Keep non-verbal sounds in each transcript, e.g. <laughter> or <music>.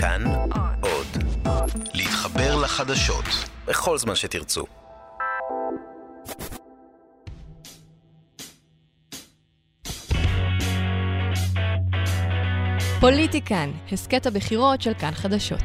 כאן עוד. להתחבר לחדשות בכל זמן שתרצו. פוליטיקן, הסכת הבחירות של כאן חדשות.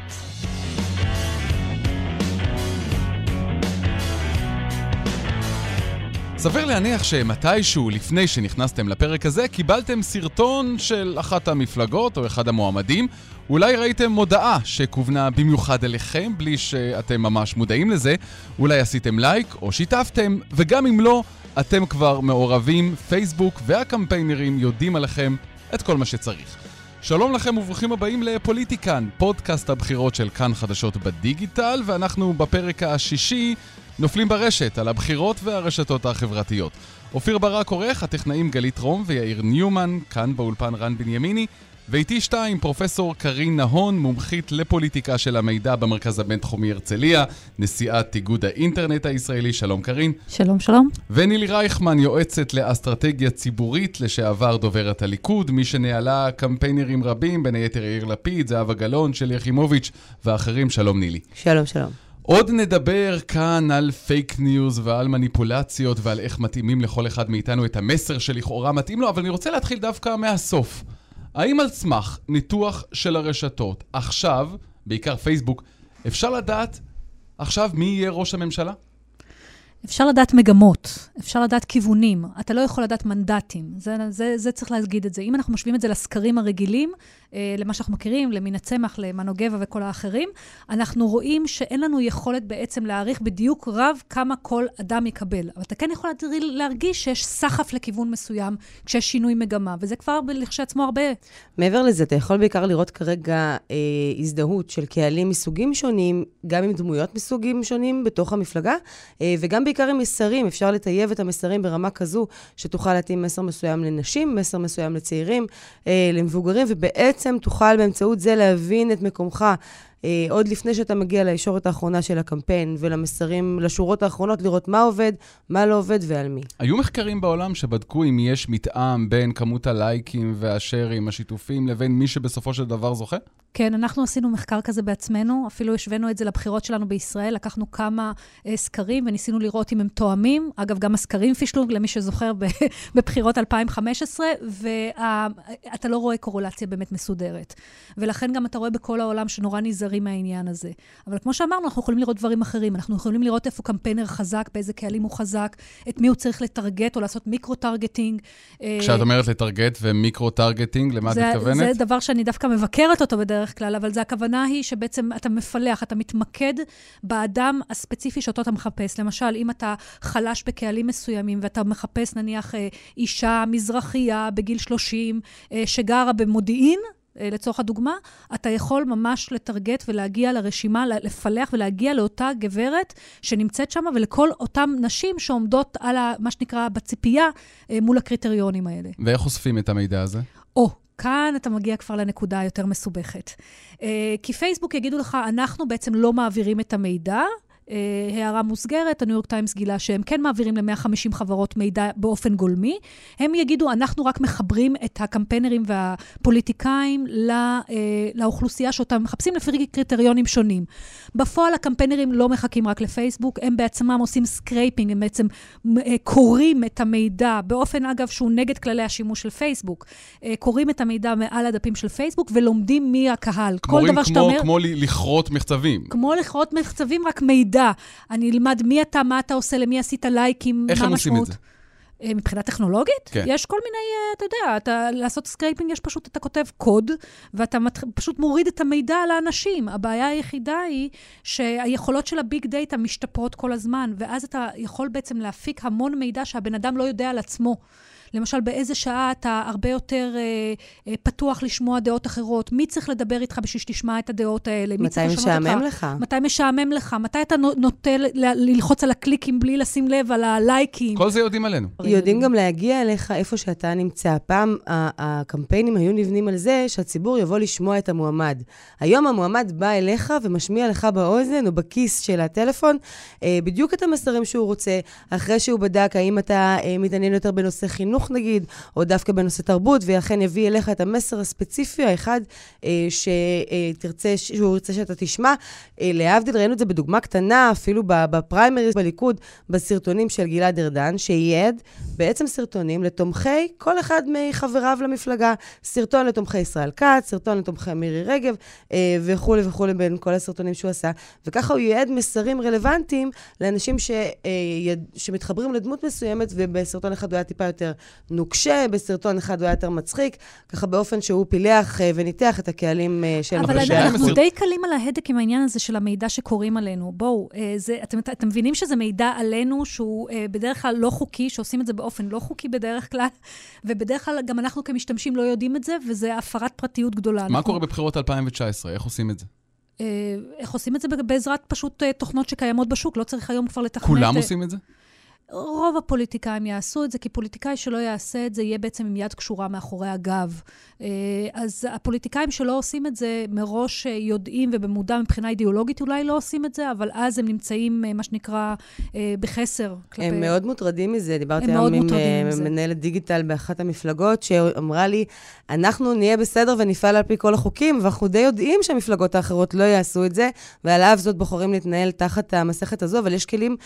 סביר להניח שמתישהו לפני שנכנסתם לפרק הזה, קיבלתם סרטון של אחת המפלגות או אחד המועמדים. אולי ראיתם מודעה שכוונה במיוחד אליכם, בלי שאתם ממש מודעים לזה. אולי עשיתם לייק או שיתפתם, וגם אם לא, אתם כבר מעורבים, פייסבוק והקמפיינרים יודעים עליכם את כל מה שצריך. שלום לכם וברוכים הבאים לפוליטיקן, פודקאסט הבחירות של כאן חדשות בדיגיטל, ואנחנו בפרק השישי נופלים ברשת על הבחירות והרשתות החברתיות. אופיר ברק עורך, הטכנאים גלית רום ויאיר ניומן, כאן באולפן רן בנימיני, ואיתי שתיים, פרופסור קרין נהון, מומחית לפוליטיקה של המידע במרכז הבינתחומי הרצליה, נשיאת איגוד האינטרנט הישראלי, שלום קרין. שלום, שלום. ונילי רייכמן, יועצת לאסטרטגיה ציבורית, לשעבר דוברת הליכוד, מי שניהלה קמפיינרים רבים, בין היתר יאיר לפיד, זהבה גלאון, שלי יחימוביץ' ואחרים, שלום נילי. שלום, שלום. עוד נדבר כאן על fake news ועל מניפולציות ועל איך מתאימים לכל אחד מאיתנו את המסר שלכאורה מתאים לו, אבל אני רוצה להתחיל דווקא מהסוף. האם על סמך ניתוח של הרשתות, עכשיו, בעיקר פייסבוק, אפשר לדעת עכשיו מי יהיה ראש הממשלה? אפשר לדעת מגמות, אפשר לדעת כיוונים, אתה לא יכול לדעת מנדטים, זה, זה, זה צריך להגיד את זה. אם אנחנו משווים את זה לסקרים הרגילים, למה שאנחנו מכירים, למן הצמח, למנו גבע וכל האחרים, אנחנו רואים שאין לנו יכולת בעצם להעריך בדיוק רב כמה כל אדם יקבל. אבל אתה כן יכול להרגיש שיש סחף לכיוון מסוים כשיש שינוי מגמה, וזה כבר לכשעצמו הרבה. מעבר לזה, אתה יכול בעיקר לראות כרגע אה, הזדהות של קהלים מסוגים שונים, גם עם דמויות מסוגים שונים בתוך המפלגה, אה, וגם בעיקר עם מסרים. אפשר לטייב את המסרים ברמה כזו שתוכל להתאים מסר מסוים לנשים, מסר מסוים לצעירים, אה, למבוגרים, ובעצם... בעצם תוכל באמצעות זה להבין את מקומך עוד לפני שאתה מגיע לישורת האחרונה של הקמפיין ולמסרים, לשורות האחרונות, לראות מה עובד, מה לא עובד ועל מי. היו מחקרים בעולם שבדקו אם יש מתאם בין כמות הלייקים והשארים, השיתופים, לבין מי שבסופו של דבר זוכה? כן, אנחנו עשינו מחקר כזה בעצמנו, אפילו השווינו את זה לבחירות שלנו בישראל, לקחנו כמה אה, סקרים וניסינו לראות אם הם תואמים. אגב, גם הסקרים פישלו, למי שזוכר, <laughs> בבחירות 2015, ואתה לא רואה קורולציה באמת מסודרת. ולכן גם אתה רואה בכל העולם שנורא נזהרים מהעניין הזה. אבל כמו שאמרנו, אנחנו יכולים לראות דברים אחרים. אנחנו יכולים לראות איפה קמפיינר חזק, באיזה קהלים הוא חזק, את מי הוא צריך לטרגט או לעשות micro-targeting. כשאת אומרת לטרגט ו micro-targeting, למה את מתכוונת? זה דבר שאני דווקא מבקרת אותו בדרך כלל, אבל זה הכוונה היא שבעצם אתה מפלח, אתה מתמקד באדם הספציפי שאותו אתה מחפש. למשל, אם אתה חלש בקהלים מסוימים ואתה מחפש נניח אה, אישה מזרחייה בגיל 30 אה, שגרה במודיעין, אה, לצורך הדוגמה, אתה יכול ממש לטרגט ולהגיע לרשימה, לפלח ולהגיע לאותה גברת שנמצאת שם, ולכל אותן נשים שעומדות על ה, מה שנקרא בציפייה מול הקריטריונים האלה. ואיך אוספים את המידע הזה? או, כאן אתה מגיע כבר לנקודה היותר מסובכת. אה, כי פייסבוק יגידו לך, אנחנו בעצם לא מעבירים את המידע, אה, הערה מוסגרת, הניו יורק טיימס גילה שהם כן מעבירים ל-150 חברות מידע באופן גולמי. הם יגידו, אנחנו רק מחברים את הקמפיינרים והפוליטיקאים לא, אה, לאוכלוסייה שאותם מחפשים לפי קריטריונים שונים. בפועל הקמפיינרים לא מחכים רק לפייסבוק, הם בעצמם עושים scraping, הם בעצם אה, קוראים את המידע, באופן אגב שהוא נגד כללי השימוש של פייסבוק. אה, קוראים את המידע מעל הדפים של פייסבוק ולומדים מי הקהל. כל דבר שאתה אומר... כמו לכרות מחצבים. כמו לכרות מחצבים, רק מידע. מידע. אני אלמד מי אתה, מה אתה עושה, למי עשית לייקים, מה המשמעות. איך הם עושים את זה? אה, מבחינה טכנולוגית? כן. יש כל מיני, אה, אתה יודע, אתה, לעשות scraping יש פשוט, אתה כותב קוד, ואתה מת, פשוט מוריד את המידע על האנשים. הבעיה היחידה היא שהיכולות של הביג דאטה משתפרות כל הזמן, ואז אתה יכול בעצם להפיק המון מידע שהבן אדם לא יודע על עצמו. למשל, באיזה שעה אתה הרבה יותר אה, אה, פתוח לשמוע דעות אחרות? מי צריך לדבר איתך בשביל שתשמע את הדעות האלה? מתי משעמם לך? מתי משעמם לך? מתי אתה נוטה ללחוץ על הקליקים בלי לשים לב על הלייקים? כל זה יודעים עלינו. יודעים גם להגיע אליך איפה שאתה נמצא. פעם הקמפיינים היו נבנים על זה שהציבור יבוא לשמוע את המועמד. היום המועמד בא אליך ומשמיע לך באוזן או בכיס של הטלפון אה, בדיוק את המסרים שהוא רוצה, אחרי שהוא בדק האם אתה אה, מתעניין יותר בנושא חינוך. חינוך נגיד, או דווקא בנושא תרבות, ואכן יביא אליך את המסר הספציפי האחד אה, שתרצה, שהוא ירצה שאתה תשמע. אה, להבדיל, ראינו את זה בדוגמה קטנה, אפילו בפריימריז בליכוד, בסרטונים של גלעד ארדן, שייעד בעצם סרטונים לתומכי כל אחד מחבריו למפלגה. סרטון לתומכי ישראל כץ, סרטון לתומכי מירי רגב, אה, וכולי וכולי בין כל הסרטונים שהוא עשה. וככה הוא ייעד מסרים רלוונטיים לאנשים ש, אה, שמתחברים לדמות מסוימת, ובסרטון אחד הוא היה טיפה יותר נוקשה, בסרטון אחד הוא היה יותר מצחיק, ככה באופן שהוא פילח אה, וניתח את הקהלים אה, של אבל אנחנו די קלים על ההדק עם העניין הזה של המידע שקוראים עלינו. בואו, אה, זה, אתם, אתם מבינים שזה מידע עלינו שהוא בדרך כלל לא חוקי, שעושים את זה באופן לא חוקי בדרך כלל, <laughs> ובדרך כלל גם אנחנו כמשתמשים לא יודעים את זה, וזה הפרת פרטיות גדולה. מה אנחנו... קורה בבחירות 2019? איך עושים את זה? איך עושים את זה? בעזרת פשוט תוכנות שקיימות בשוק, לא צריך היום כבר לתכנת... כולם עושים את זה? רוב הפוליטיקאים יעשו את זה, כי פוליטיקאי שלא יעשה את זה, יהיה בעצם עם יד קשורה מאחורי הגב. אה, אז הפוליטיקאים שלא עושים את זה, מראש יודעים ובמודע מבחינה אידיאולוגית אולי לא עושים את זה, אבל אז הם נמצאים, מה שנקרא, בחסר. כלפי... הם מאוד מוטרדים מזה. דיברתי היום עם מנהלת דיגיטל באחת המפלגות, שאמרה לי, אנחנו נהיה בסדר ונפעל על פי כל החוקים, ואנחנו די יודעים שהמפלגות האחרות לא יעשו את זה, ועל אף זאת בוחרים להתנהל תחת המסכת הזו, אבל יש כלים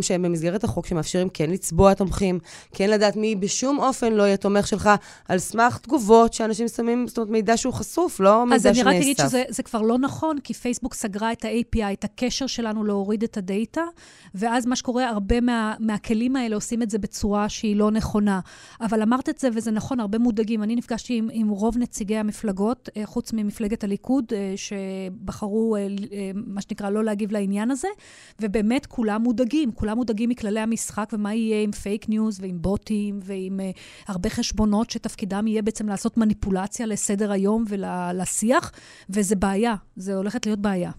שהם במסגרת החוק שמאפשרים כן לצבוע תומכים, כן לדעת מי בשום אופן לא יהיה תומך שלך, על סמך תגובות שאנשים שמים, זאת אומרת, מידע שהוא חשוף, לא מידע שנאסף. אז אני רק אגיד שזה כבר לא נכון, כי פייסבוק סגרה את ה-API, את הקשר שלנו להוריד את הדאטה, ואז מה שקורה, הרבה מה, מהכלים האלה עושים את זה בצורה שהיא לא נכונה. אבל אמרת את זה, וזה נכון, הרבה מודאגים. אני נפגשתי עם, עם רוב נציגי המפלגות, אה, חוץ ממפלגת הליכוד, אה, שבחרו, אה, מה שנקרא, לא להגיב לעניין הזה, ובאמת כולם מודאגים, כולם מודאגים מכללי המשחק ומה יהיה עם fake news ועם בוטים ועם הרבה חשבונות שתפקידם יהיה בעצם לעשות מניפולציה לסדר היום ולשיח, וזה בעיה, זה הולכת להיות בעיה.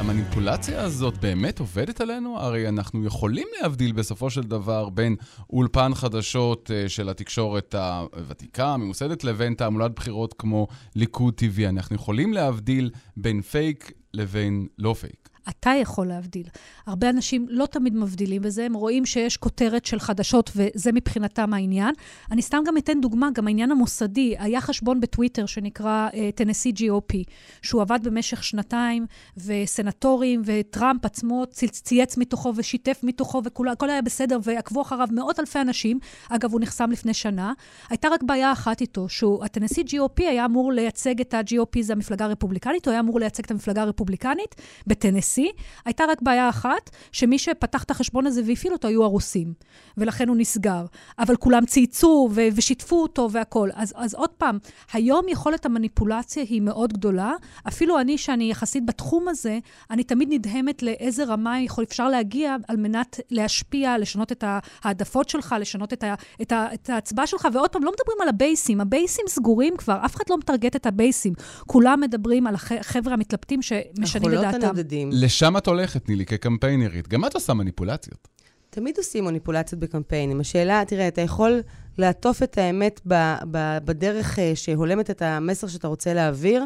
המניפולציה הזאת באמת עובדת עלינו? הרי אנחנו יכולים להבדיל בסופו של דבר בין אולפן חדשות אה, של התקשורת הוותיקה, הממוסדת, לבין תעמולת בחירות כמו ליכוד TV. אנחנו יכולים להבדיל בין פייק לבין לא פייק. אתה יכול להבדיל. הרבה אנשים לא תמיד מבדילים בזה, הם רואים שיש כותרת של חדשות, וזה מבחינתם העניין. אני סתם גם אתן דוגמה, גם העניין המוסדי. היה חשבון בטוויטר שנקרא טנסי uh, GOP, שהוא עבד במשך שנתיים, וסנטורים, וטראמפ עצמו צייץ מתוכו ושיתף מתוכו, והכל היה בסדר, ועקבו אחריו מאות אלפי אנשים. אגב, הוא נחסם לפני שנה. הייתה רק בעיה אחת איתו, שהטנסי GOP היה אמור לייצג את ה-GOP, זה המפלגה הרפובליקנית, הוא היה אמור לייצג את המפלגה הרפובליקנית בטנסי. השיא, הייתה רק בעיה אחת, שמי שפתח את החשבון הזה והפעיל אותו היו הרוסים, ולכן הוא נסגר. אבל כולם צייצו ו- ושיתפו אותו והכול. אז, אז עוד פעם, היום יכולת המניפולציה היא מאוד גדולה. אפילו אני, שאני יחסית בתחום הזה, אני תמיד נדהמת לאיזה רמה יכול, אפשר להגיע על מנת להשפיע, לשנות את העדפות שלך, לשנות את, ה, את, ה, את ההצבעה שלך. ועוד פעם, לא מדברים על הבייסים. הבייסים סגורים כבר, אף אחד לא מטרגט את הבייסים. כולם מדברים על החבר'ה המתלבטים שמשנים את דעתם. אנחנו לא תנדדים. לשם את הולכת, נילי, כקמפיינרית. גם את עושה מניפולציות. תמיד עושים מניפולציות בקמפיינים. השאלה, תראה, אתה יכול לעטוף את האמת ב, ב, בדרך אה, שהולמת את המסר שאתה רוצה להעביר,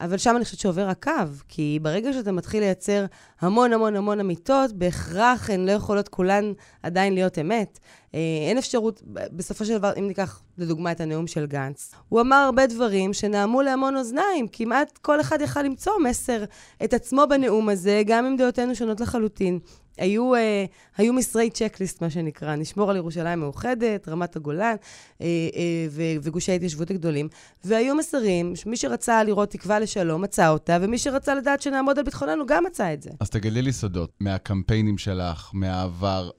אבל שם אני חושבת שעובר הקו, כי ברגע שאתה מתחיל לייצר המון המון המון אמיתות, בהכרח הן לא יכולות כולן עדיין להיות אמת. אה, אין אפשרות, בסופו של דבר, אם ניקח לדוגמה את הנאום של גנץ, הוא אמר הרבה דברים שנעמו להמון אוזניים, כמעט כל אחד יכל למצוא מסר את עצמו בנאום הזה, גם אם דעותינו שונות לחלוטין. היו, אה, היו מסרי צ'קליסט, מה שנקרא, נשמור על ירושלים מאוחדת, רמת הגולן אה, אה, ו, וגושי ההתיישבות הגדולים, והיו מסרים, מי שרצה לראות תקווה לשלום, מצא אותה, ומי שרצה לדעת שנעמוד על ביטחוננו, גם מצא את זה. אז תגלי לי סודות, מהקמפיינים שלך, מהעבר,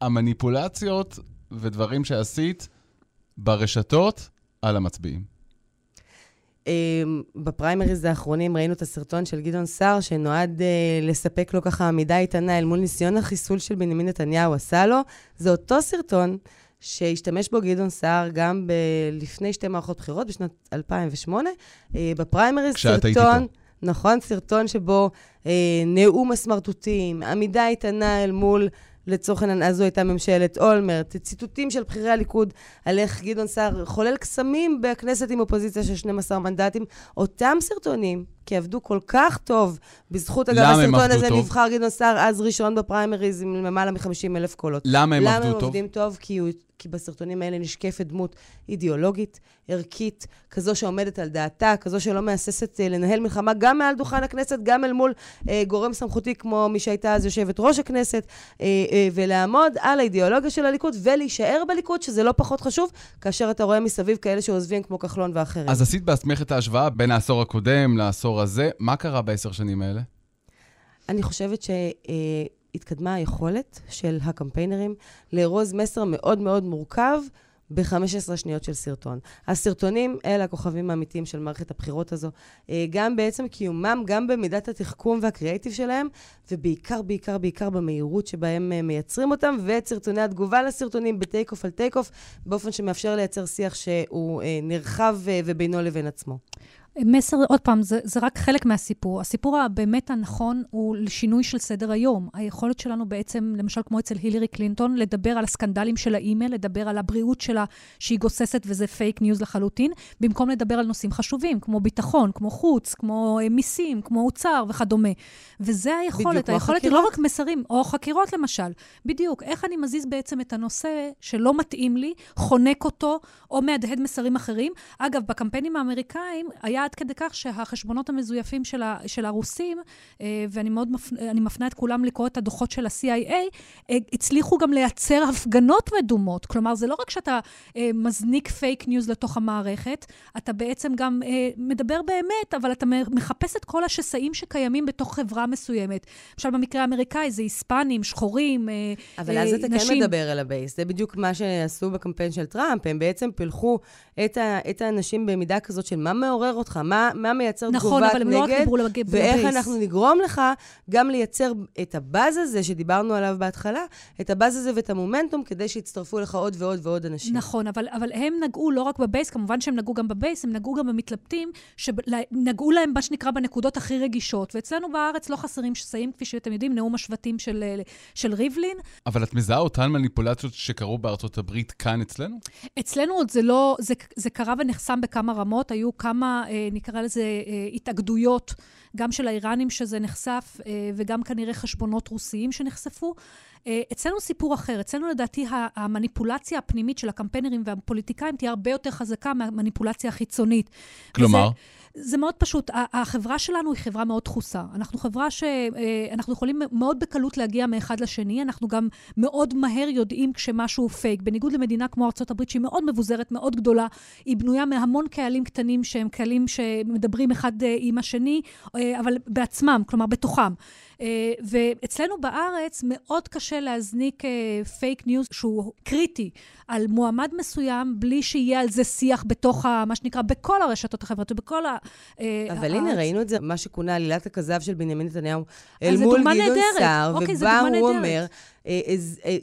המניפולציות ודברים שעשית ברשתות על המצביעים. אמ, בפריימריז האחרונים ראינו את הסרטון של גדעון סער, שנועד uh, לספק לו ככה עמידה איתנה אל מול ניסיון החיסול של בנימין נתניהו עשה לו. זה אותו סרטון שהשתמש בו גדעון סער גם ב- לפני שתי מערכות בחירות, בשנת 2008. Uh, אה, בפריימריז סרטון... נכון, סרטון שבו אה, נאום הסמרטוטים, עמידה איתנה אל מול לצורך העניין, אז זו הייתה ממשלת אולמרט, ציטוטים של בכירי הליכוד על איך גדעון סער חולל קסמים בכנסת עם אופוזיציה של 12 מנדטים. אותם סרטונים כי עבדו כל כך טוב. בזכות, אגב, הסרטון הזה טוב? נבחר גדעון סער אז ראשון בפריימריז עם למעלה מ-50 אלף קולות. למה הם למה עבדו הם טוב? למה הם עובדים טוב? כי הוא כי בסרטונים האלה נשקפת דמות אידיאולוגית, ערכית, כזו שעומדת על דעתה, כזו שלא מהססת אה, לנהל מלחמה גם מעל דוכן הכנסת, גם אל מול אה, גורם סמכותי כמו מי שהייתה אז יושבת ראש הכנסת, אה, אה, ולעמוד על האידיאולוגיה של הליכוד ולהישאר בליכוד, שזה לא פחות חשוב, כאשר אתה רואה מסביב כאלה שעוזבים כמו כחלון ואחרים. אז עשית בעצמך את ההשוואה בין העשור הקודם לעשור הזה. מה קרה בעשר שנים האלה? אני חושבת ש... אה, התקדמה היכולת של הקמפיינרים לארוז מסר מאוד מאוד מורכב ב-15 שניות של סרטון. הסרטונים, אלה הכוכבים האמיתיים של מערכת הבחירות הזו, אה, גם בעצם קיומם, גם במידת התחכום והקריאייטיב שלהם, ובעיקר, בעיקר, בעיקר במהירות שבהם אה, מייצרים אותם, ואת סרטוני התגובה לסרטונים ב take-off על take-off, באופן שמאפשר לייצר שיח שהוא אה, נרחב ובינו לבין עצמו. מסר, עוד פעם, זה, זה רק חלק מהסיפור. הסיפור הבאמת הנכון הוא לשינוי של סדר היום. היכולת שלנו בעצם, למשל כמו אצל הילרי קלינטון, לדבר על הסקנדלים של האימייל, לדבר על הבריאות שלה שהיא גוססת וזה fake news לחלוטין, במקום לדבר על נושאים חשובים, כמו ביטחון, כמו חוץ, כמו אה, מיסים, כמו אוצר וכדומה. וזה היכולת. היכולת היא לא רק מסרים, או חקירות למשל. בדיוק, איך אני מזיז בעצם את הנושא שלא מתאים לי, חונק אותו, או מהדהד מסרים אחרים. אגב, בקמפיינים האמריקאים היה עד כדי כך שהחשבונות המזויפים של, ה, של הרוסים, אה, ואני מאוד מפ, מפנה את כולם לקרוא את הדוחות של ה-CIA, אה, הצליחו גם לייצר הפגנות מדומות. כלומר, זה לא רק שאתה אה, מזניק fake news לתוך המערכת, אתה בעצם גם מדבר באמת, אבל אתה מחפש את כל השסעים שקיימים בתוך חברה מסוימת. למשל, במקרה האמריקאי זה היספנים, שחורים, נשים. אבל אז אתה כן מדבר על ה base. זה בדיוק מה שעשו בקמפיין של טראמפ. הם בעצם פילחו את, ה, את האנשים במידה כזאת של מה מעורר אותך, מה, מה מייצר נכון, תגובת נגד, נכון, אבל הם לא רק דיברו ל base. ואיך אנחנו נגרום לך גם לייצר את הבאז הזה שדיברנו עליו בהתחלה, את הבאז הזה ואת המומנטום, כדי שיצטרפו לך עוד ועוד ועוד אנשים. נכון, אבל, אבל הם נגעו לא רק בבייס, כמובן שהם נגעו גם בבייס, הם נגעו גם במתלבטים, שנגעו להם, מה שנקרא, בנקודות הכי רגישות. ואצלנו בארץ לא חסרים שסעים, כפי שאתם יודעים, נאום השבטים של, של ריבלין. אבל את מזהה אותן מניפולציות שקרו בארצות הברית כאן אצלנו? אצלנו עוד זה לא, זה, זה קרה ונחסם בכמה רמות. היו כמה, אה, נקרא לזה, אה, התאגדויות, גם של האיראנים שזה נחשף, אה, וגם כנראה חשבונות רוסיים שנחשפו. אצלנו סיפור אחר. אצלנו לדעתי המניפולציה הפנימית של הקמפיינרים והפוליטיקאים תהיה הרבה יותר חזקה מהמניפולציה החיצונית. כלומר? וזה, זה מאוד פשוט. החברה שלנו היא חברה מאוד דחוסה. אנחנו חברה שאנחנו יכולים מאוד בקלות להגיע מאחד לשני. אנחנו גם מאוד מהר יודעים כשמשהו פייק. בניגוד למדינה כמו ארה"ב, שהיא מאוד מבוזרת, מאוד גדולה, היא בנויה מהמון קהלים קטנים שהם קהלים שמדברים אחד אה, עם השני, אה, אבל בעצמם, כלומר בתוכם. אה, ואצלנו בארץ מאוד קשה להזניק fake news שהוא קריטי על מועמד מסוים, בלי שיהיה על זה שיח בתוך, ה, מה שנקרא, בכל הרשתות החברתיות, בכל ה... אה, אבל הנה, ראינו את זה, מה שכונה עלילת הכזב של בנימין נתניהו, אל מול גדעון סער, אוקיי, ובא הוא אומר, אה,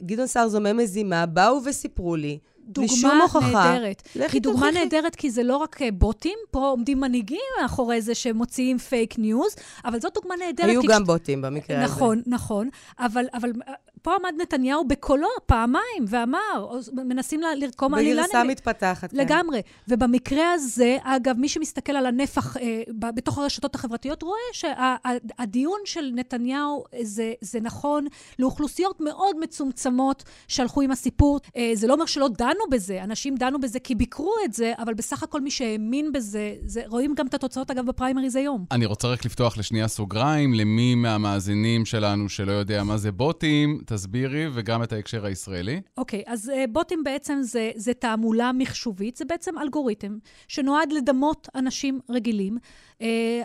גדעון סער זומם מזימה, באו וסיפרו לי, דוגמה נהדרת. היא דוגמה נהדרת כי זה לא רק אה, בוטים, פה עומדים מנהיגים מאחורי זה שמוציאים fake news, אבל זאת דוגמה נהדרת. היו גם בוטים במקרה נכון, הזה. נכון, נכון. אבל, אבל פה עמד נתניהו בקולו פעמיים ואמר, מנסים לרקום עלילה... בגרסה מתפתחת, כן. לגמרי. ובמקרה הזה, אגב, מי שמסתכל על הנפח אה, בתוך הרשתות החברתיות, רואה שהדיון שה, של נתניהו זה, זה נכון לאוכלוסיות מאוד מצומצמות שהלכו עם הסיפור. אה, זה לא אומר שלא דנו בזה, אנשים דנו בזה כי ביקרו את זה, אבל בסך הכל מי שהאמין בזה, זה, רואים גם את התוצאות, אגב, בפריימריז היום. אני רוצה רק לפתוח לשנייה סוגריים, למי מהמאזינים שלנו שלא יודע מה זה בוטים, תסבירי, וגם את ההקשר הישראלי. אוקיי, okay, אז uh, בוטים בעצם זה, זה תעמולה מחשובית, זה בעצם אלגוריתם שנועד לדמות אנשים רגילים. Uh,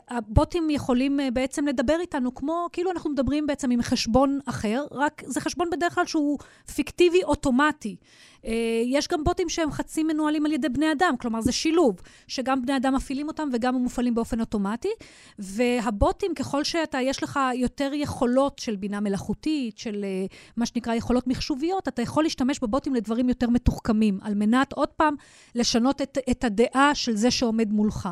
הבוטים יכולים uh, בעצם לדבר איתנו כמו, כאילו אנחנו מדברים בעצם עם חשבון אחר, רק זה חשבון בדרך כלל שהוא פיקטיבי אוטומטי. Uh, יש גם בוטים שהם חצי מנוהלים על ידי בני אדם, כלומר זה שילוב, שגם בני אדם מפעילים אותם וגם הם מופעלים באופן אוטומטי. והבוטים, ככל שאתה, יש לך יותר יכולות של בינה מלאכותית, של מה שנקרא יכולות מחשוביות, אתה יכול להשתמש בבוטים לדברים יותר מתוחכמים, על מנת, עוד פעם, לשנות את, את הדעה של זה שעומד מולך.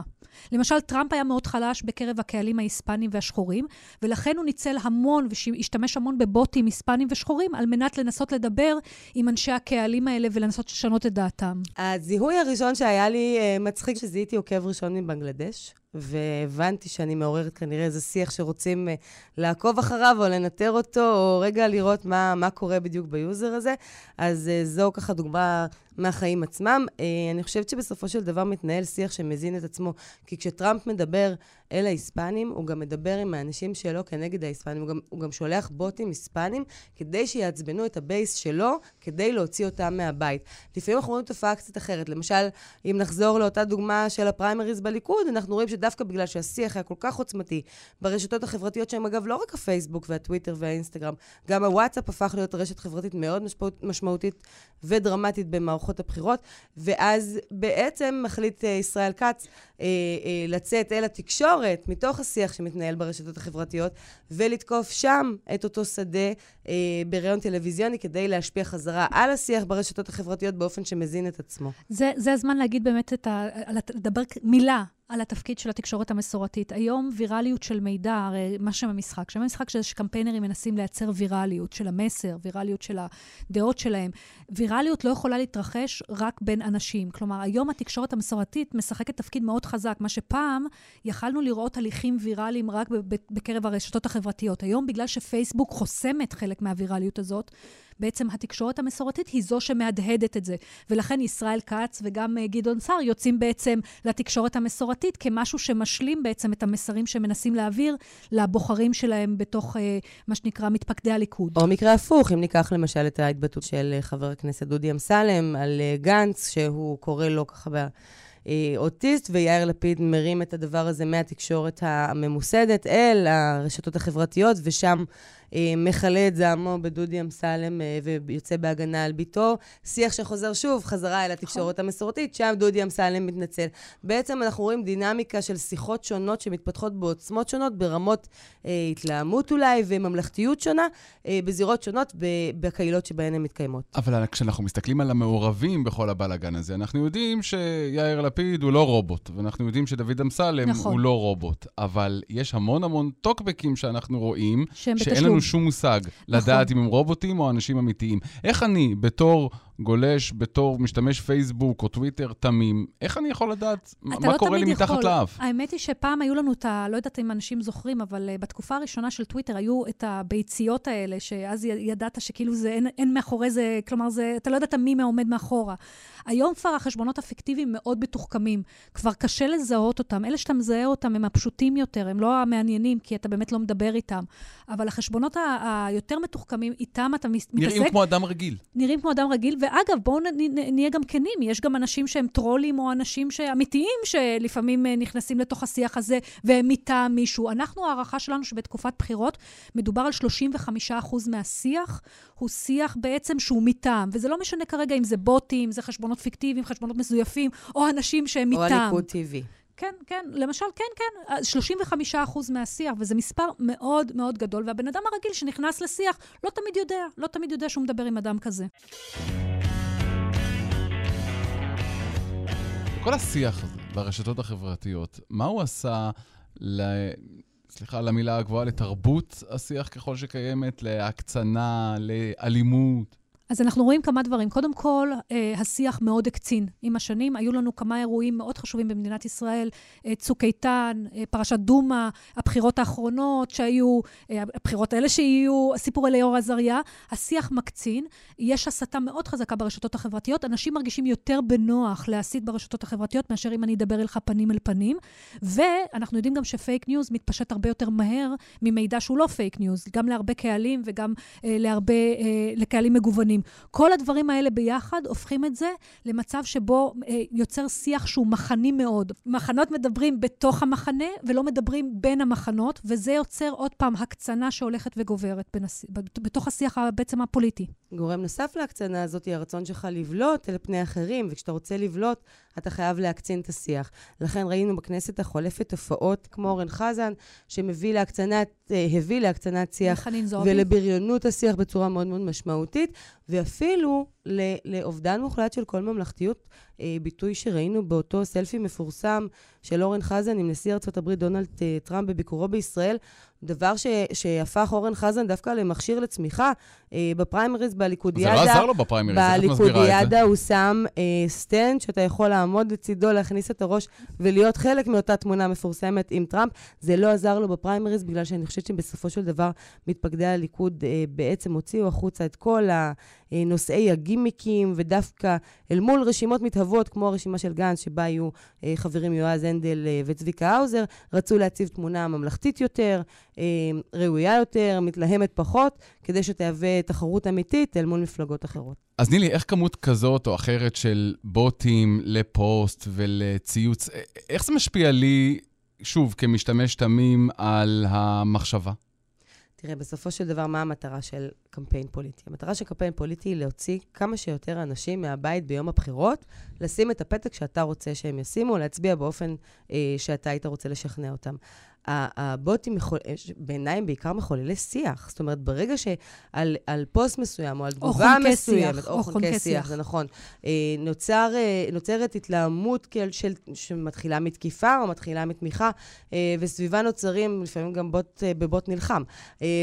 למשל, טראמפ היה מאוד חלש בקרב הקהלים ההיספנים והשחורים, ולכן הוא ניצל המון והשתמש המון בבוטים היספנים ושחורים, על מנת לנסות לדבר עם אנשי הקהלים האלה ולנסות לשנות את דעתם. הזיהוי הראשון שהיה לי uh, מצחיק, שזיהיתי עוקב ראשון מבנגלדש. והבנתי שאני מעוררת כנראה איזה שיח שרוצים uh, לעקוב אחריו או לנטר אותו, או רגע לראות מה, מה קורה בדיוק ביוזר הזה. אז uh, זו ככה דוגמה מהחיים עצמם. Uh, אני חושבת שבסופו של דבר מתנהל שיח שמזין את עצמו, כי כשטראמפ מדבר אל ההיספנים, הוא גם מדבר עם האנשים שלו כנגד ההיספנים, הוא גם, הוא גם שולח בוטים היספנים כדי שיעצבנו את הבייס שלו, כדי להוציא אותם מהבית. לפעמים אנחנו רואים תופעה קצת אחרת. למשל, אם נחזור לאותה דוגמה של הפריימריז בליכוד, אנחנו רואים שדווקא בגלל שהשיח היה כל כך עוצמתי ברשתות החברתיות, שהן אגב לא רק הפייסבוק והטוויטר והאינסטגרם, גם הוואטסאפ הפך להיות רשת חברתית מאוד משמעותית ודרמטית במערכות הבחירות, ואז בעצם מחליט uh, ישראל כץ uh, uh, לצאת אל התקשורת מתוך השיח שמתנהל ברשתות החברתיות, ולתקוף שם את אותו שדה uh, בריאיון טלוויזיוני כדי להשפיע חזרה על השיח ברשתות החברתיות באופן שמזין את עצמו. זה, זה הזמן להגיד באמת את ה... לדבר מילה על התפקיד של התקשורת המסורתית. היום ויראליות של מידע, הרי מה שם המשחק? שם המשחק שקמפיינרים מנסים לייצר ויראליות של המסר, ויראליות של הדעות שלהם. ויראליות לא יכולה להתרחש רק בין אנשים. כלומר, היום התקשורת המסורתית משחקת תפקיד מאוד חזק, מה שפעם יכלנו לראות הליכים ויראליים רק בקרב הרשתות החברתיות. היום, בגלל שפייסבוק חוסמת חלק מהוויראליות הזאת, בעצם התקשורת המסורתית היא זו שמהדהדת את זה. ולכן ישראל כץ וגם uh, גדעון סער יוצאים בעצם לתקשורת המסורתית כמשהו שמשלים בעצם את המסרים שמנסים להעביר לבוחרים שלהם בתוך uh, מה שנקרא מתפקדי הליכוד. או מקרה הפוך, אם ניקח למשל את ההתבטאות של uh, חבר הכנסת דודי אמסלם על גנץ, שהוא קורא לו ככה ב... אוטיסט, ויאיר לפיד מרים את הדבר הזה מהתקשורת הממוסדת אל הרשתות החברתיות, ושם אה, מכלה את זעמו בדודי אמסלם אה, ויוצא בהגנה על ביתו. שיח שחוזר שוב, חזרה אל התקשורת נכון. המסורתית, שם דודי אמסלם מתנצל. בעצם אנחנו רואים דינמיקה של שיחות שונות שמתפתחות בעוצמות שונות, ברמות אה, התלהמות אולי וממלכתיות שונה, אה, בזירות שונות, בקהילות שבהן הן מתקיימות. אבל כשאנחנו מסתכלים על המעורבים בכל הבלאגן הזה, אנחנו יודעים שיאיר לפיד הוא לא רובוט, ואנחנו יודעים שדוד אמסלם נכון. הוא לא רובוט, אבל יש המון המון טוקבקים שאנחנו רואים, שאין לנו שום מושג לדעת נכון. אם הם רובוטים או אנשים אמיתיים. איך אני, בתור גולש, בתור משתמש פייסבוק או טוויטר תמים, איך אני יכול לדעת מה לא קורה לי מתחת יכול. לאף? האמת היא שפעם היו לנו את ה... לא יודעת אם אנשים זוכרים, אבל uh, בתקופה הראשונה של טוויטר היו את הביציות האלה, שאז ידעת שכאילו זה, אין, אין מאחורי זה, כלומר, זה, אתה לא יודעת מי עומד מאחורה. היום כבר החשבונות הפיקטיביים מאוד מתוחכמים. כבר קשה לזהות אותם. אלה שאתה מזהה אותם הם הפשוטים יותר, הם לא המעניינים, כי אתה באמת לא מדבר איתם. אבל החשבונות היותר מתוחכמים, איתם אתה מתעסק... נראים כמו אדם רגיל. נראים כמו אדם רגיל, ואגב, בואו נהיה גם כנים, יש גם אנשים שהם טרולים או אנשים אמיתיים שלפעמים אה, נכנסים לתוך השיח הזה והם מטעם מישהו. אנחנו, ההערכה שלנו שבתקופת בחירות מדובר על 35% מהשיח, הוא שיח בעצם שהוא מטעם, וזה לא משנה כרגע אם זה בוטים, זה חשבונות פיקטיביים, חשבונות מזויפים, או אנשים שהם מטעם. או הליכוד TV. כן, כן, למשל, כן, כן, 35 אחוז מהשיח, וזה מספר מאוד מאוד גדול, והבן אדם הרגיל שנכנס לשיח לא תמיד יודע, לא תמיד יודע שהוא מדבר עם אדם כזה. כל השיח הזה ברשתות החברתיות, מה הוא עשה ל... סליחה על המילה הגבוהה, לתרבות השיח ככל שקיימת, להקצנה, לאלימות? אז אנחנו רואים כמה דברים. קודם כל, אה, השיח מאוד הקצין. עם השנים היו לנו כמה אירועים מאוד חשובים במדינת ישראל, אה, צוק איתן, אה, פרשת דומא, הבחירות האחרונות שהיו, אה, הבחירות האלה שיהיו, הסיפור אליאור עזריה. השיח מקצין, יש הסתה מאוד חזקה ברשתות החברתיות. אנשים מרגישים יותר בנוח להסית ברשתות החברתיות מאשר אם אני אדבר אליך פנים אל פנים. ואנחנו יודעים גם שפייק ניוז מתפשט הרבה יותר מהר ממידע שהוא לא פייק ניוז, גם להרבה קהלים וגם אה, להרבה, אה, לקהלים מגוונים. אחרים. כל הדברים האלה ביחד הופכים את זה למצב שבו אה, יוצר שיח שהוא מחני מאוד. מחנות מדברים בתוך המחנה ולא מדברים בין המחנות, וזה יוצר עוד פעם הקצנה שהולכת וגוברת בנס... בתוך השיח בעצם הפוליטי. גורם נוסף להקצנה הזאת היא הרצון שלך לבלוט על פני אחרים, וכשאתה רוצה לבלוט, אתה חייב להקצין את השיח. לכן ראינו בכנסת החולפת תופעות כמו אורן חזן, שמביא להקצנת, אה, הביא להקצנת שיח ולבריונות השיח בצורה מאוד מאוד משמעותית, ואפילו לאובדן מוחלט של כל ממלכתיות, אה, ביטוי שראינו באותו סלפי מפורסם של אורן חזן עם נשיא ארצות הברית דונלד אה, טראמפ בביקורו בישראל, דבר ש, שהפך אורן חזן דווקא למכשיר לצמיחה. אה, בפריימריז, בליכודיאדה... זה לא עזר לו בפריימריז, איך את מסבירה את זה? בליכודיאדה הוא שם אה, stand שאתה יכול לעמוד לצידו, להכניס את הראש ולהיות חלק מאותה תמונה מפורסמת עם טראמפ. זה לא עזר לו בפריימריז, בגלל שאני חושבת שבסופו של דבר מתפקדי הליכוד אה, בעצם הוציאו החוצה את כל הנושאי הגימיקים, ודווקא אל מול רשימות מתהוות, כמו הרשימה של גנץ, שבה היו אה, חברים יועז הנדל אה, וצביקה האוזר, רצו להציב תמונה ממלכתית יותר, אה, ראויה יותר, מתלהמת פחות, כדי שתהווה תחרות אמיתית אל מול מפלגות אחרות. אז נילי, איך כמות כזאת או אחרת של בוטים לפוסט ולציוץ, איך זה משפיע לי, שוב, כמשתמש תמים, על המחשבה? תראה, בסופו של דבר, מה המטרה של קמפיין פוליטי? המטרה של קמפיין פוליטי היא להוציא כמה שיותר אנשים מהבית ביום הבחירות, לשים את הפתק שאתה רוצה שהם ישימו, להצביע באופן אה, שאתה היית רוצה לשכנע אותם. הבוטים בעיניי הם בעיקר מחוללי שיח. זאת אומרת, ברגע שעל פוסט מסוים, או על תגובה מסוימת, או חונקי שיח, זה נכון, אה, נוצר, אה, נוצרת התלהמות של, שמתחילה מתקיפה או מתחילה מתמיכה, אה, וסביבה נוצרים לפעמים גם בוט, בבוט נלחם.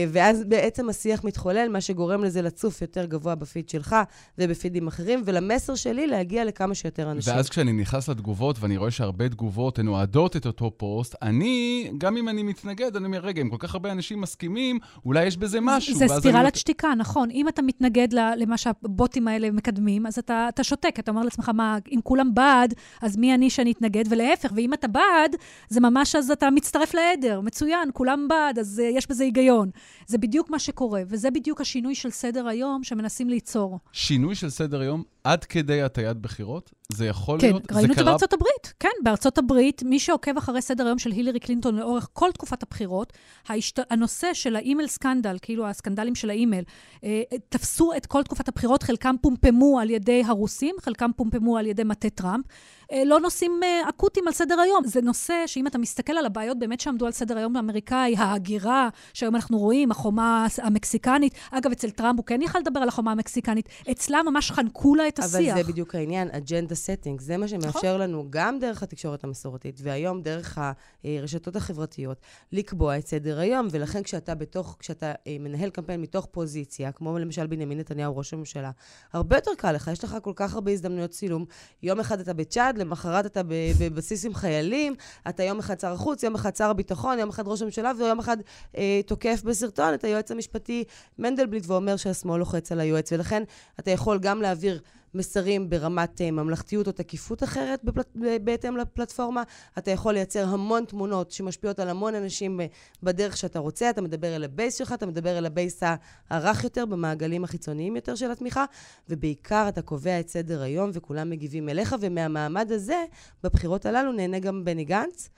ואז בעצם השיח מתחולל, מה שגורם לזה לצוף יותר גבוה בפיד שלך ובפידים אחרים, ולמסר שלי להגיע לכמה שיותר אנשים. ואז כשאני נכנס לתגובות, ואני רואה שהרבה תגובות הן אוהדות את אותו פוסט, אני גם אם אני מתנגד, אני אומר, רגע, אם כל כך הרבה אנשים מסכימים, אולי יש בזה משהו. זה סתירה לשתיקה, נכון. אם אתה מתנגד למה שהבוטים האלה מקדמים, אז אתה, אתה שותק, אתה אומר לעצמך, מה, אם כולם בעד, אז מי אני שאני אתנגד? ולהפך, ואם אתה בעד, זה ממש, אז אתה מצטרף לעדר. מצוין, כולם בעד, אז uh, יש בזה היגיון. זה בדיוק מה שקורה, וזה בדיוק השינוי של סדר היום שמנסים ליצור. שינוי של סדר היום עד כדי הטיית בחירות? זה יכול כן, להיות? כן, ראינו את זה קרה... בארצות הברית. כן, בארצות הברית, מי שעוקב אחרי סדר היום של הילרי קלינטון לאורך כל תקופת הבחירות, ההשת... הנושא של ה email scandal, כאילו הסקנדלים של האימייל, אה, תפסו את כל תקופת הבחירות, חלקם פומפמו על ידי הרוסים, חלקם פומפמו על ידי מטה טראמפ. אה, לא נושאים אה, אקוטיים על סדר היום. זה נושא שאם אתה מסתכל על הבעיות באמת שעמדו על סדר היום האמריקאי, ההגירה, שהיום אנחנו רואים, החומה המקסיקנית, אגב, אצל טראמפ הוא כן יכל לדבר על החומה המקסיקנית, אצלם ממש חנקו לה את השיח. אבל זה בדיוק העניין, agenda setting, זה מה שמאפשר נכון. לנו גם דרך התקשורת המסורתית, והיום דרך הרשתות החברתיות, לקבוע את סדר היום, ולכן כשאתה בתוך, כשאתה אה, מנהל קמפיין מתוך פוזיציה, כמו למשל בנימין נתניהו, ראש הממשלה, הרבה יותר קל לך, יש לך כל כך הרבה הזדמנויות צילום. יום אחד אתה בצ'אד, למחרת אתה בבסיס עם חיילים, אתה יום אחד שר החוץ, יום אחד שר הביטחון, יום אחד ראש הממשלה, ויום אחד אה, תוקף בסרטון את היועץ המשפטי מנדלבליט ואומר שהשמאל לוחץ על היועץ. ולכן אתה יכול גם להעביר מסרים ברמת uh, ממלכתיות או תקיפות אחרת בפלט, בהתאם לפלטפורמה. אתה יכול לייצר המון תמונות שמשפיעות על המון אנשים בדרך שאתה רוצה. אתה מדבר אל הבייס שלך, אתה מדבר אל הבייס הרך יותר, במעגלים החיצוניים יותר של התמיכה, ובעיקר אתה קובע את סדר היום וכולם מגיבים אליך, ומהמעמד הזה, בבחירות הללו נהנה גם בני גנץ.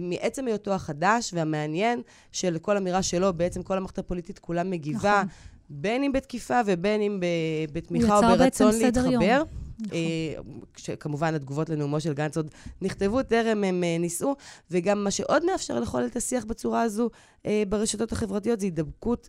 מעצם היותו החדש והמעניין של כל אמירה שלו, בעצם כל המערכת הפוליטית כולה מגיבה. נכון. בין אם בתקיפה ובין אם בתמיכה או ברצון להתחבר. נכון. אה, כמובן, התגובות לנאומו של גנץ עוד נכתבו, טרם הם אה, נישאו, וגם מה שעוד מאפשר לחולל את השיח בצורה הזו אה, ברשתות החברתיות זה הידבקות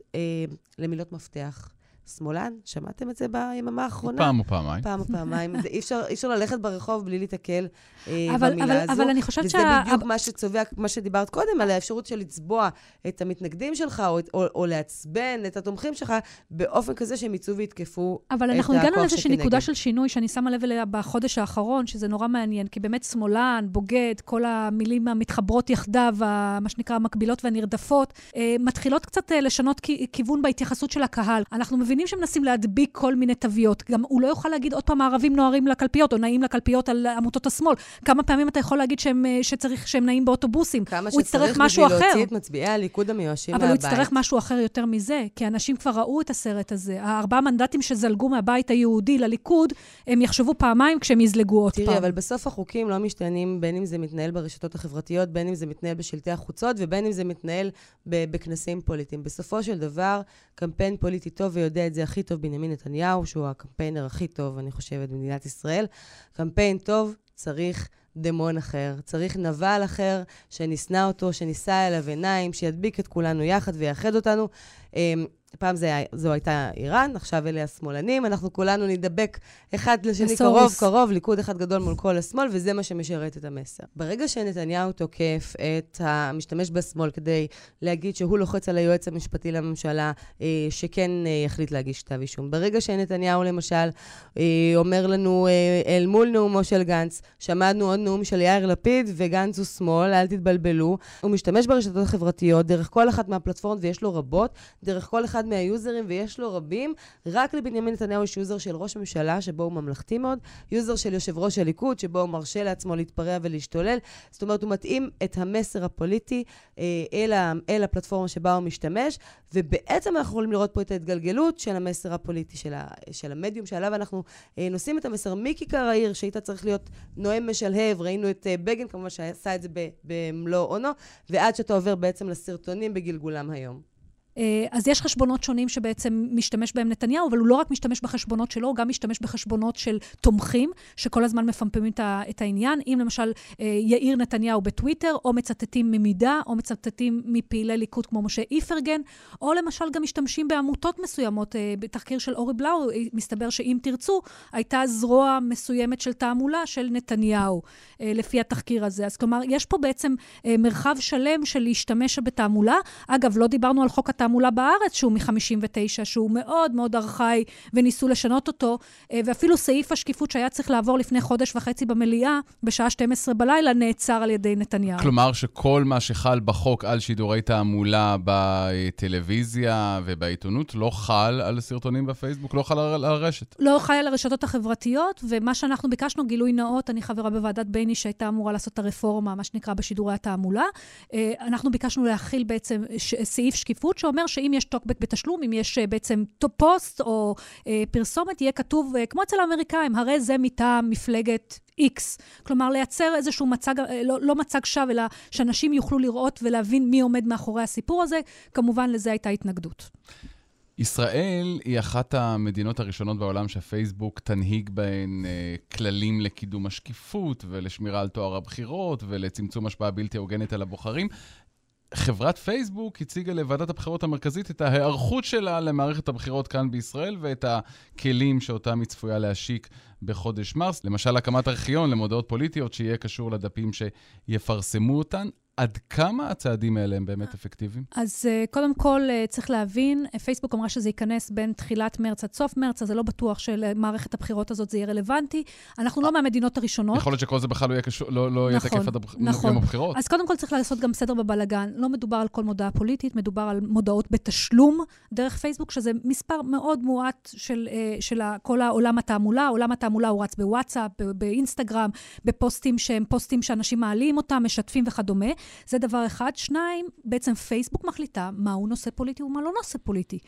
למילות מפתח. שמאלן, שמעתם את זה ביממה האחרונה? פעם או פעמיים. פעם או פעמיים. זה, אי, אפשר, אי אפשר ללכת ברחוב בלי להתקל אה, אבל, במילה אבל, הזו. אבל אני חושבת וזה שה... וזה בדיוק מה שצובע, מה שדיברת קודם, על האפשרות של לצבוע את המתנגדים שלך, או, או, או לעצבן את התומכים שלך, באופן כזה שהם יצאו ויתקפו את הכוח אבל אנחנו הגענו לאיזושהי נקודה של שינוי, שאני שמה לב אליה בחודש האחרון, שזה נורא מעניין, כי באמת שמאלן, בוגד, כל המילים המתחברות יחדיו, מה שנקרא המקבילות והנרדפות, אה, מתחילות קצת אה, לשנות כיוון בהתייחסות של הקהל. אנחנו מבינים מבינים שהם מנסים להדביק כל מיני תוויות. גם הוא לא יוכל להגיד עוד פעם הערבים נוהרים לקלפיות, או נעים לקלפיות על עמותות השמאל. כמה פעמים אתה יכול להגיד שהם, אה, שצריך, שהם נעים באוטובוסים? כמה שצריך בשביל להוציא את מצביעי הליכוד המיואשים מהבית. אבל הוא יצטרך משהו אחר יותר מזה, כי אנשים כבר ראו את הסרט הזה. הארבעה מנדטים שזלגו מהבית היהודי לליכוד, הם יחשבו פעמיים כשהם יזלגו עוד תראי, פעם. תראי, אבל בסוף החוקים לא משתנים, בין אם זה מתנהל ברשתות החברתיות, בין אם זה מתנהל בשלטי החוצות, ובין אם זה מתנהל בכנסים פוליטיים. בסופו של דבר, קמפיין פוליטי טוב, ויודע את זה הכי טוב בנימין נתניהו, שהוא הקמפיינר הכי טוב, אני חושבת, במדינת ישראל. קמפיין טוב צריך דמון אחר, צריך נבל אחר, שנשנא אותו, שנישא אליו עיניים, שידביק את כולנו יחד ויאחד אותנו. פעם זה, זו הייתה איראן, עכשיו אלה השמאלנים, אנחנו כולנו נדבק אחד לשני קרוב קרוב, ליכוד אחד גדול מול כל השמאל, וזה מה שמשרת את המסר. ברגע שנתניהו תוקף את המשתמש בשמאל כדי להגיד שהוא לוחץ על היועץ המשפטי לממשלה, אה, שכן אה, יחליט להגיש כתב אישום, ברגע שנתניהו למשל אה, אומר לנו אל מול נאומו של גנץ, שמענו עוד נאום של יאיר לפיד וגנץ הוא שמאל, אל תתבלבלו, הוא משתמש ברשתות החברתיות, דרך כל אחת מהפלטפורמות, ויש לו רבות, דרך כל אחד מהיוזרים, ויש לו רבים. רק לבנימין נתניהו יש יוזר של ראש ממשלה, שבו הוא ממלכתי מאוד, יוזר של יושב ראש הליכוד, שבו הוא מרשה לעצמו להתפרע ולהשתולל. זאת אומרת, הוא מתאים את המסר הפוליטי אה, אל, ה, אל הפלטפורמה שבה הוא משתמש, ובעצם אנחנו יכולים לראות פה את ההתגלגלות של המסר הפוליטי, של, ה, של המדיום שעליו אנחנו אה, נושאים את המסר מכיכר העיר, שהיית צריך להיות נואם משלהב, ראינו את אה, בגין כמובן שעשה את זה במלוא אונו, ועד שאתה עובר בעצם לסרטונים בגלגולם היום. אה, אז יש חשבונות שונים שבעצם משתמש בהם נתניהו, אבל הוא לא רק משתמש בחשבונות שלו, הוא גם משתמש בחשבונות של תומכים, שכל הזמן מפמפמים את העניין. אם למשל אה, יאיר נתניהו בטוויטר, או מצטטים ממידה, או מצטטים מפעילי ליכוד כמו משה איפרגן, או למשל גם משתמשים בעמותות מסוימות. אה, בתחקיר של אורי בלאו, מסתבר שאם תרצו, הייתה זרוע מסוימת של תעמולה של נתניהו, לפי התחקיר הזה. אז כלומר, יש פה בעצם מרחב שלם של להשתמש בתעמולה. אגב, לא דיברנו על חוק. התעמולה בארץ, שהוא מ-59, שהוא מאוד מאוד ארכאי, וניסו לשנות אותו, אה, ואפילו סעיף השקיפות שהיה צריך לעבור לפני חודש וחצי במליאה, בשעה 12 בלילה, נעצר על ידי נתניהו. כלומר שכל מה שחל בחוק על שידורי תעמולה בטלוויזיה ובעיתונות לא חל על סרטונים בפייסבוק, לא חל על הרשת. לא חל על הרשתות החברתיות, ומה שאנחנו ביקשנו, גילוי נאות, אני חברה בוועדת בייני שהייתה אמורה לעשות את הרפורמה, מה שנקרא בשידורי התעמולה. אה, אנחנו ביקשנו להכיל בעצם סעיף שקיפות שאומר אומר שאם יש טוקבק בתשלום, אם יש אה, בעצם פוסט או אה, פרסומת, יהיה כתוב, אה, כמו אצל האמריקאים, הרי זה מטעם מפלגת X. כלומר, לייצר איזשהו מצג, אה, לא, לא מצג שווא, אלא שאנשים יוכלו לראות ולהבין מי עומד מאחורי הסיפור הזה. כמובן, לזה הייתה התנגדות. ישראל היא אחת המדינות הראשונות בעולם שפייסבוק תנהיג בהן אה, כללים לקידום השקיפות ולשמירה על טוהר הבחירות ולצמצום השפעה בלתי הוגנת על הבוחרים. חברת פייסבוק הציגה לוועדת הבחירות המרכזית את ההיערכות שלה למערכת הבחירות כאן בישראל ואת הכלים שאותם היא צפויה להשיק בחודש מרס. למשל, הקמת ארכיון למודעות פוליטיות שיהיה קשור לדפים שיפרסמו אותן. עד כמה הצעדים האלה הם באמת אפקטיביים? אז uh, קודם כל, uh, צריך להבין, פייסבוק אמרה שזה ייכנס בין תחילת מרץ עד סוף מרץ, אז זה לא בטוח שלמערכת הבחירות הזאת זה יהיה רלוונטי. אנחנו לא מהמדינות הראשונות. יכול להיות שכל זה בכלל לא יהיה, קשור, לא, לא נכון, יהיה תקף עד נכון. יום הבחירות. אז קודם כל צריך לעשות גם סדר בבלגן. לא מדובר על כל מודעה פוליטית, מדובר על מודעות בתשלום דרך פייסבוק, שזה מספר מאוד מועט של, של כל העולם התעמולה. עולם התעמולה הוא רץ בוואטסאפ, באינסטגרם, בפוסטים שהם פוסטים שאנשים מעלים אותם, משתפים וכדומה. זה דבר אחד. שניים, בעצם פייסבוק מחליטה מהו נושא פוליטי ומה לא נושא פוליטי.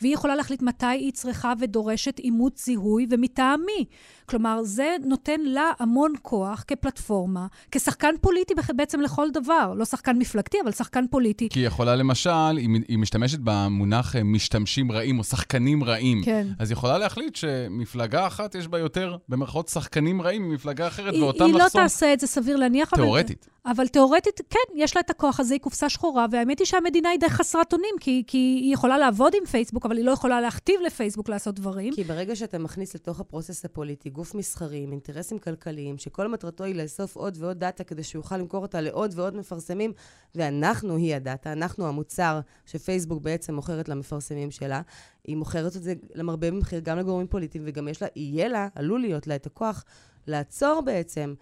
והיא יכולה להחליט מתי היא צריכה ודורשת אימות זיהוי ומטעם מי. כלומר, זה נותן לה המון כוח כפלטפורמה, כשחקן פוליטי בעצם לכל דבר. לא שחקן מפלגתי, אבל שחקן פוליטי. כי היא יכולה למשל, אם היא משתמשת במונח אה, משתמשים רעים או שחקנים רעים, כן. אז היא יכולה להחליט שמפלגה אחת יש בה יותר, במרכאות, שחקנים רעים ממפלגה אחרת, היא, ואותם היא לחסום. היא לא תעשה את זה, סביר להניח. תיאורטית. אבל, אבל תיאורטית, כן, יש לה את הכוח הזה, היא קופסה שחורה, והאמת היא שהמדינה היא די חסרת אונים, כי, כי היא יכולה לעבוד עם פייסבוק, אבל היא לא יכולה להכתיב לפייסבוק לעשות דברים. כי ברגע שאתה מכניס לתוך הפרוסס הפוליטי גוף מסחרי עם אינטרסים כלכליים, שכל מטרתו היא לאסוף עוד ועוד דאטה כדי שהוא יוכל למכור אותה לעוד ועוד מפרסמים, ואנחנו היא הדאטה, אנחנו המוצר שפייסבוק בעצם מוכרת למפרסמים שלה, היא מוכרת את זה למרבה במחיר גם לגורמים פוליטיים, וגם יש לה, יהיה לה, עלול להיות לה את הכוח לעצור בעצם.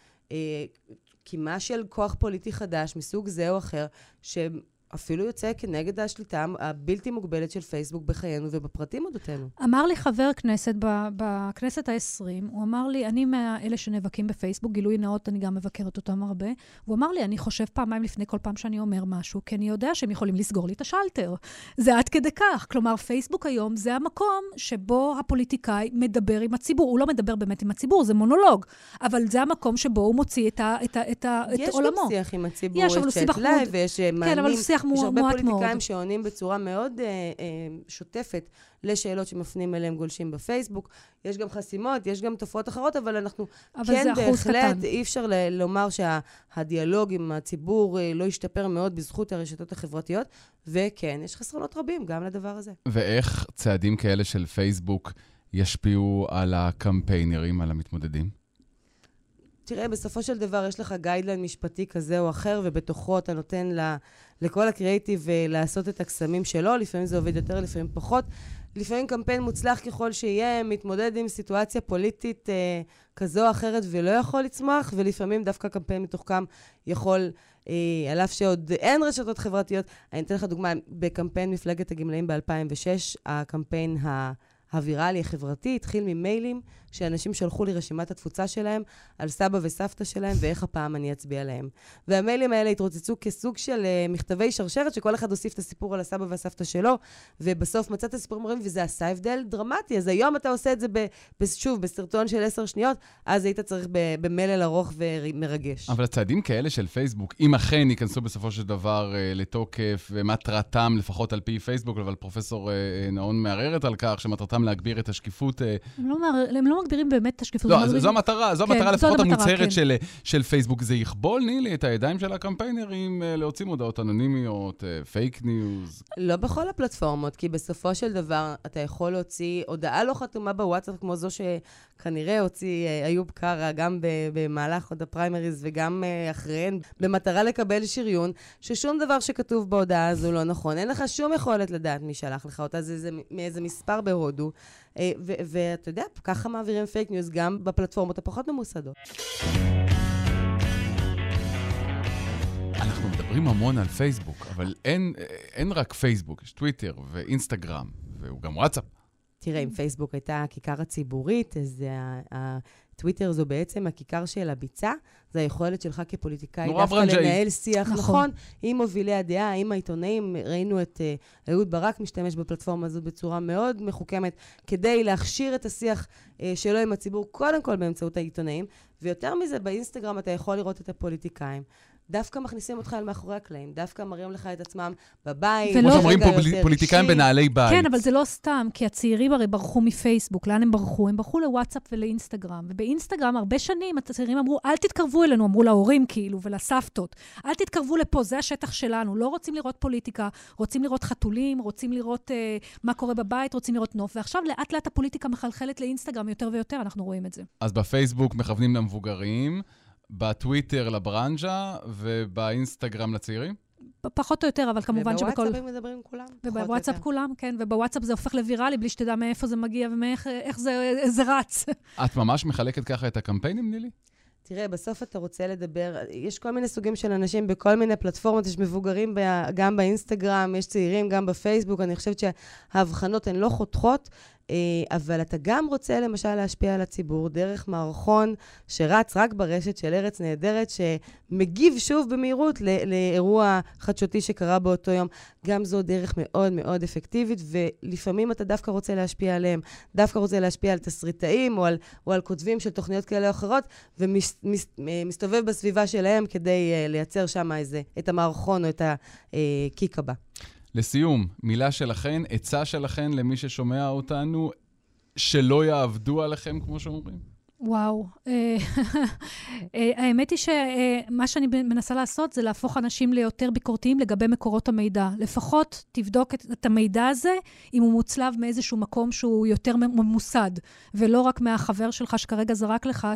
קימה של כוח פוליטי חדש מסוג זה או אחר, ש... אפילו יוצא כנגד השליטה הבלתי מוגבלת של פייסבוק בחיינו ובפרטים אודותינו. אמר לי חבר כנסת בכנסת ה-20, הוא אמר לי, אני מאלה שנאבקים בפייסבוק, גילוי נאות, אני גם מבקרת אותם הרבה, הוא אמר לי, אני חושב פעמיים לפני כל פעם שאני אומר משהו, כי אני יודע שהם יכולים לסגור לי את השלטר. זה עד כדי כך. כלומר, פייסבוק היום זה המקום שבו הפוליטיקאי מדבר עם הציבור. הוא לא מדבר באמת עם הציבור, זה מונולוג, אבל זה המקום שבו הוא מוציא את, ה, את, ה, את, ה, את יש עולמו. יש גם שיח עם הציבור, יש chat live ויש מענים. כן, אבל שיח מועט מאוד. יש הרבה פוליטיקאים שעונים בצורה מאוד uh, uh, שוטפת לשאלות שמפנים אליהם גולשים בפייסבוק. יש גם חסימות, יש גם תופעות אחרות, אבל אנחנו אבל כן בהחלט, אי אפשר ל- לומר שהדיאלוג שה- עם הציבור uh, לא השתפר מאוד בזכות הרשתות החברתיות, וכן, יש חסרונות רבים גם לדבר הזה. ואיך צעדים כאלה של פייסבוק ישפיעו על הקמפיינרים, על המתמודדים? תראה, בסופו של דבר יש לך guideline משפטי כזה או אחר, ובתוכו אתה נותן ל, לכל הקריאיטיב אה, לעשות את הקסמים שלו, לפעמים זה עובד יותר, לפעמים פחות. לפעמים קמפיין מוצלח ככל שיהיה, מתמודד עם סיטואציה פוליטית אה, כזו או אחרת ולא יכול לצמוח, ולפעמים דווקא קמפיין מתוחכם יכול, אה, על אף שעוד אין רשתות חברתיות. אני אתן לך דוגמה, בקמפיין מפלגת הגמלאים ב-2006, הקמפיין ה... הוויראלי, החברתי, התחיל ממיילים שאנשים שלחו לי רשימת התפוצה שלהם על סבא וסבתא שלהם ואיך הפעם אני אצביע להם. והמיילים האלה התרוצצו כסוג של uh, מכתבי שרשרת, שכל אחד הוסיף את הסיפור על הסבא והסבתא שלו, ובסוף מצאת סיפורים רבים, וזה עשה הבדל דרמטי. אז היום אתה עושה את זה, ב, ב, שוב, בסרטון של עשר שניות, אז היית צריך במלל ארוך ומרגש. אבל הצעדים כאלה של פייסבוק, אם אכן ייכנסו בסופו של דבר uh, לתוקף, ומטרתם, לפחות על פי פייסבוק, אבל פרופסור uh, נאון מערערת על כך, שמטרתם להגביר את השקיפות. הם לא, הם לא מגבירים באמת את השקיפות. לא, זו, זו המטרה, זו כן, המטרה לפחות המוצהרת כן. של, של פייסבוק. זה יכבול, נילי, את הידיים של הקמפיינרים אה, להוציא מודעות אנונימיות, פייק אה, ניוז. לא בכל הפלטפורמות, כי בסופו של דבר אתה יכול להוציא הודעה לא חתומה בוואטסאפ, כמו זו שכנראה הוציא אה, איוב קרא, גם במהלך עוד הפריימריז וגם אחריהן, במטרה לקבל שריון, ששום דבר שכתוב בהודעה הזו לא נכון. אין לך שום יכולת לדעת מי שלח לך אותה, זה, זה מאיזה מספר בהודו. אה, ואתה יודע, ככה מעבירים פייק ניוז גם בפלטפורמות הפחות ממוסדות. אנחנו מדברים המון על פייסבוק, אבל אין, אין רק פייסבוק, יש טוויטר ואינסטגרם, והוא גם וואטסאפ. תראה, אם פייסבוק הייתה הכיכר הציבורית, אז טוויטר זו בעצם הכיכר של הביצה, זה היכולת שלך כפוליטיקאי דווקא לנהל שיח נכון. נכון עם מובילי הדעה, עם העיתונאים. ראינו את uh, אהוד ברק משתמש בפלטפורמה הזו בצורה מאוד מחוכמת, כדי להכשיר את השיח שלו עם הציבור, קודם כל באמצעות העיתונאים, ויותר מזה, באינסטגרם אתה יכול לראות את הפוליטיקאים. דווקא מכניסים אותך אל מאחורי הקלעים, דווקא מראים לך את עצמם בבית. כמו שאומרים פה פוליטיקאים בנעלי בית. כן, אבל זה לא סתם, כי הצעירים הרי ברחו מפייסבוק. לאן הם ברחו? הם ברחו לוואטסאפ ולאינסטגרם. ובאינסטגרם הרבה שנים הצעירים אמרו, אל תתקרבו אלינו, אמרו להורים כאילו ולסבתות. אל תתקרבו לפה, זה השטח שלנו. לא רוצים לראות פוליטיקה, רוצים לראות חתולים, רוצים לראות אה, מה קורה בבית, רוצים לראות נוף. ועכשיו לאט לאט הפוליטיקה מחלחלת לאינסטגרם יותר ויותר, אנחנו רואים את זה. אז בפייסבוק מכוונים למבוגרים. בטוויטר לברנז'ה ובאינסטגרם לצעירים? פחות או יותר, אבל כמובן שבכל... ובוואטסאפ הם מדברים כולם. ובוואטסאפ כולם, כן, ובוואטסאפ זה הופך לוויראלי בלי שתדע מאיפה זה מגיע ואיך זה, זה רץ. את ממש מחלקת ככה את הקמפיינים, נילי? תראה, בסוף אתה רוצה לדבר, יש כל מיני סוגים של אנשים בכל מיני פלטפורמות, יש מבוגרים גם באינסטגרם, יש צעירים גם בפייסבוק, אני חושבת שההבחנות הן לא חותכות. אה, אבל אתה גם רוצה למשל להשפיע על הציבור דרך מערכון שרץ רק ברשת של ארץ נהדרת, שמגיב שוב במהירות לאירוע חדשותי שקרה באותו יום. גם זו דרך מאוד מאוד אפקטיבית, ולפעמים אתה דווקא רוצה להשפיע עליהם, דווקא רוצה להשפיע על תסריטאים או על, או על כותבים של תוכניות כאלה או אחרות, ומסתובב אה, בסביבה שלהם כדי uh, לייצר שם איזה, את המערכון או את הקיק הבא. לסיום, מילה שלכן, עצה שלכן למי ששומע אותנו, שלא יעבדו עליכם, כמו שאומרים? וואו. אה, <laughs> אה, האמת היא שמה שאני מנסה לעשות זה להפוך אנשים ליותר ביקורתיים לגבי מקורות המידע. לפחות תבדוק את המידע הזה, אם הוא מוצלב מאיזשהו מקום שהוא יותר ממוסד, ולא רק מהחבר שלך שכרגע זרק לך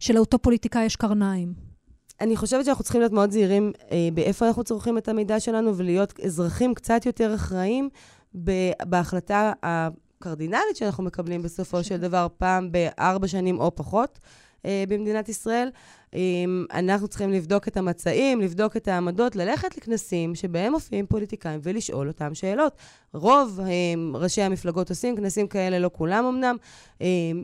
שלאותו פוליטיקאי יש קרניים. אני חושבת שאנחנו צריכים להיות מאוד זהירים אה, באיפה אנחנו צורכים את המידע שלנו, ולהיות אזרחים קצת יותר אחראיים בהחלטה הקרדינלית שאנחנו מקבלים בסופו של דבר, פעם בארבע שנים או פחות אה, במדינת ישראל. אנחנו צריכים לבדוק את המצעים, לבדוק את העמדות, ללכת לכנסים שבהם מופיעים פוליטיקאים ולשאול אותם שאלות. רוב הם, ראשי המפלגות עושים כנסים כאלה, לא כולם אמנם,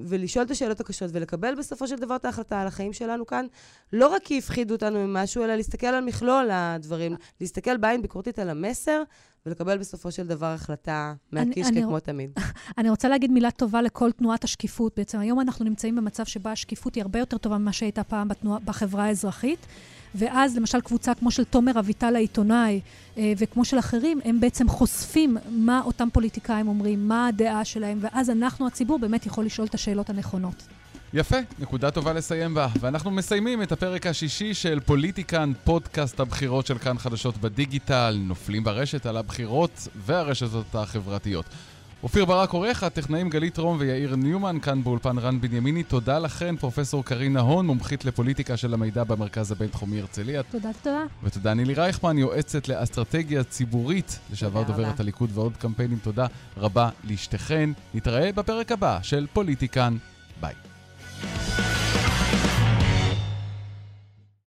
ולשאול את השאלות הקשות ולקבל בסופו של דבר את ההחלטה על החיים שלנו כאן, לא רק כי הפחידו אותנו ממשהו, אלא להסתכל על מכלול הדברים, להסתכל בעין ביקורתית על המסר ולקבל בסופו של דבר החלטה מהקישקע כמו אני, תמיד. <laughs> אני רוצה להגיד מילה טובה לכל תנועת השקיפות. בעצם היום אנחנו נמצאים במצב שבה השקיפות היא הרבה יותר טובה ממה שהייתה פעם בתנוע, בחברה האזרחית. ואז למשל קבוצה כמו של תומר אביטל העיתונאי, אה, וכמו של אחרים, הם בעצם חושפים מה אותם פוליטיקאים אומרים, מה הדעה שלהם, ואז אנחנו, הציבור, באמת יכול לשאול את השאלות הנכונות. יפה, נקודה טובה לסיים בה. ואנחנו מסיימים את הפרק השישי של פוליטיקן, פודקאסט הבחירות של כאן חדשות בדיגיטל, נופלים ברשת על הבחירות והרשתות החברתיות. אופיר ברק עורך, הטכנאים גלית רום ויאיר ניומן, כאן באולפן רן בנימיני. תודה לכן, פרופסור קרינה הון, מומחית לפוליטיקה של המידע במרכז הבינתחומי הרצליה. תודה, תודה. ותודה נילי רייכמן, יועצת לאסטרטגיה ציבורית, לשעבר דוברת הליכוד ועוד קמפיינים. תודה רבה לשתיכן. נתראה בפרק הבא של פוליטיקן. ביי. Bye.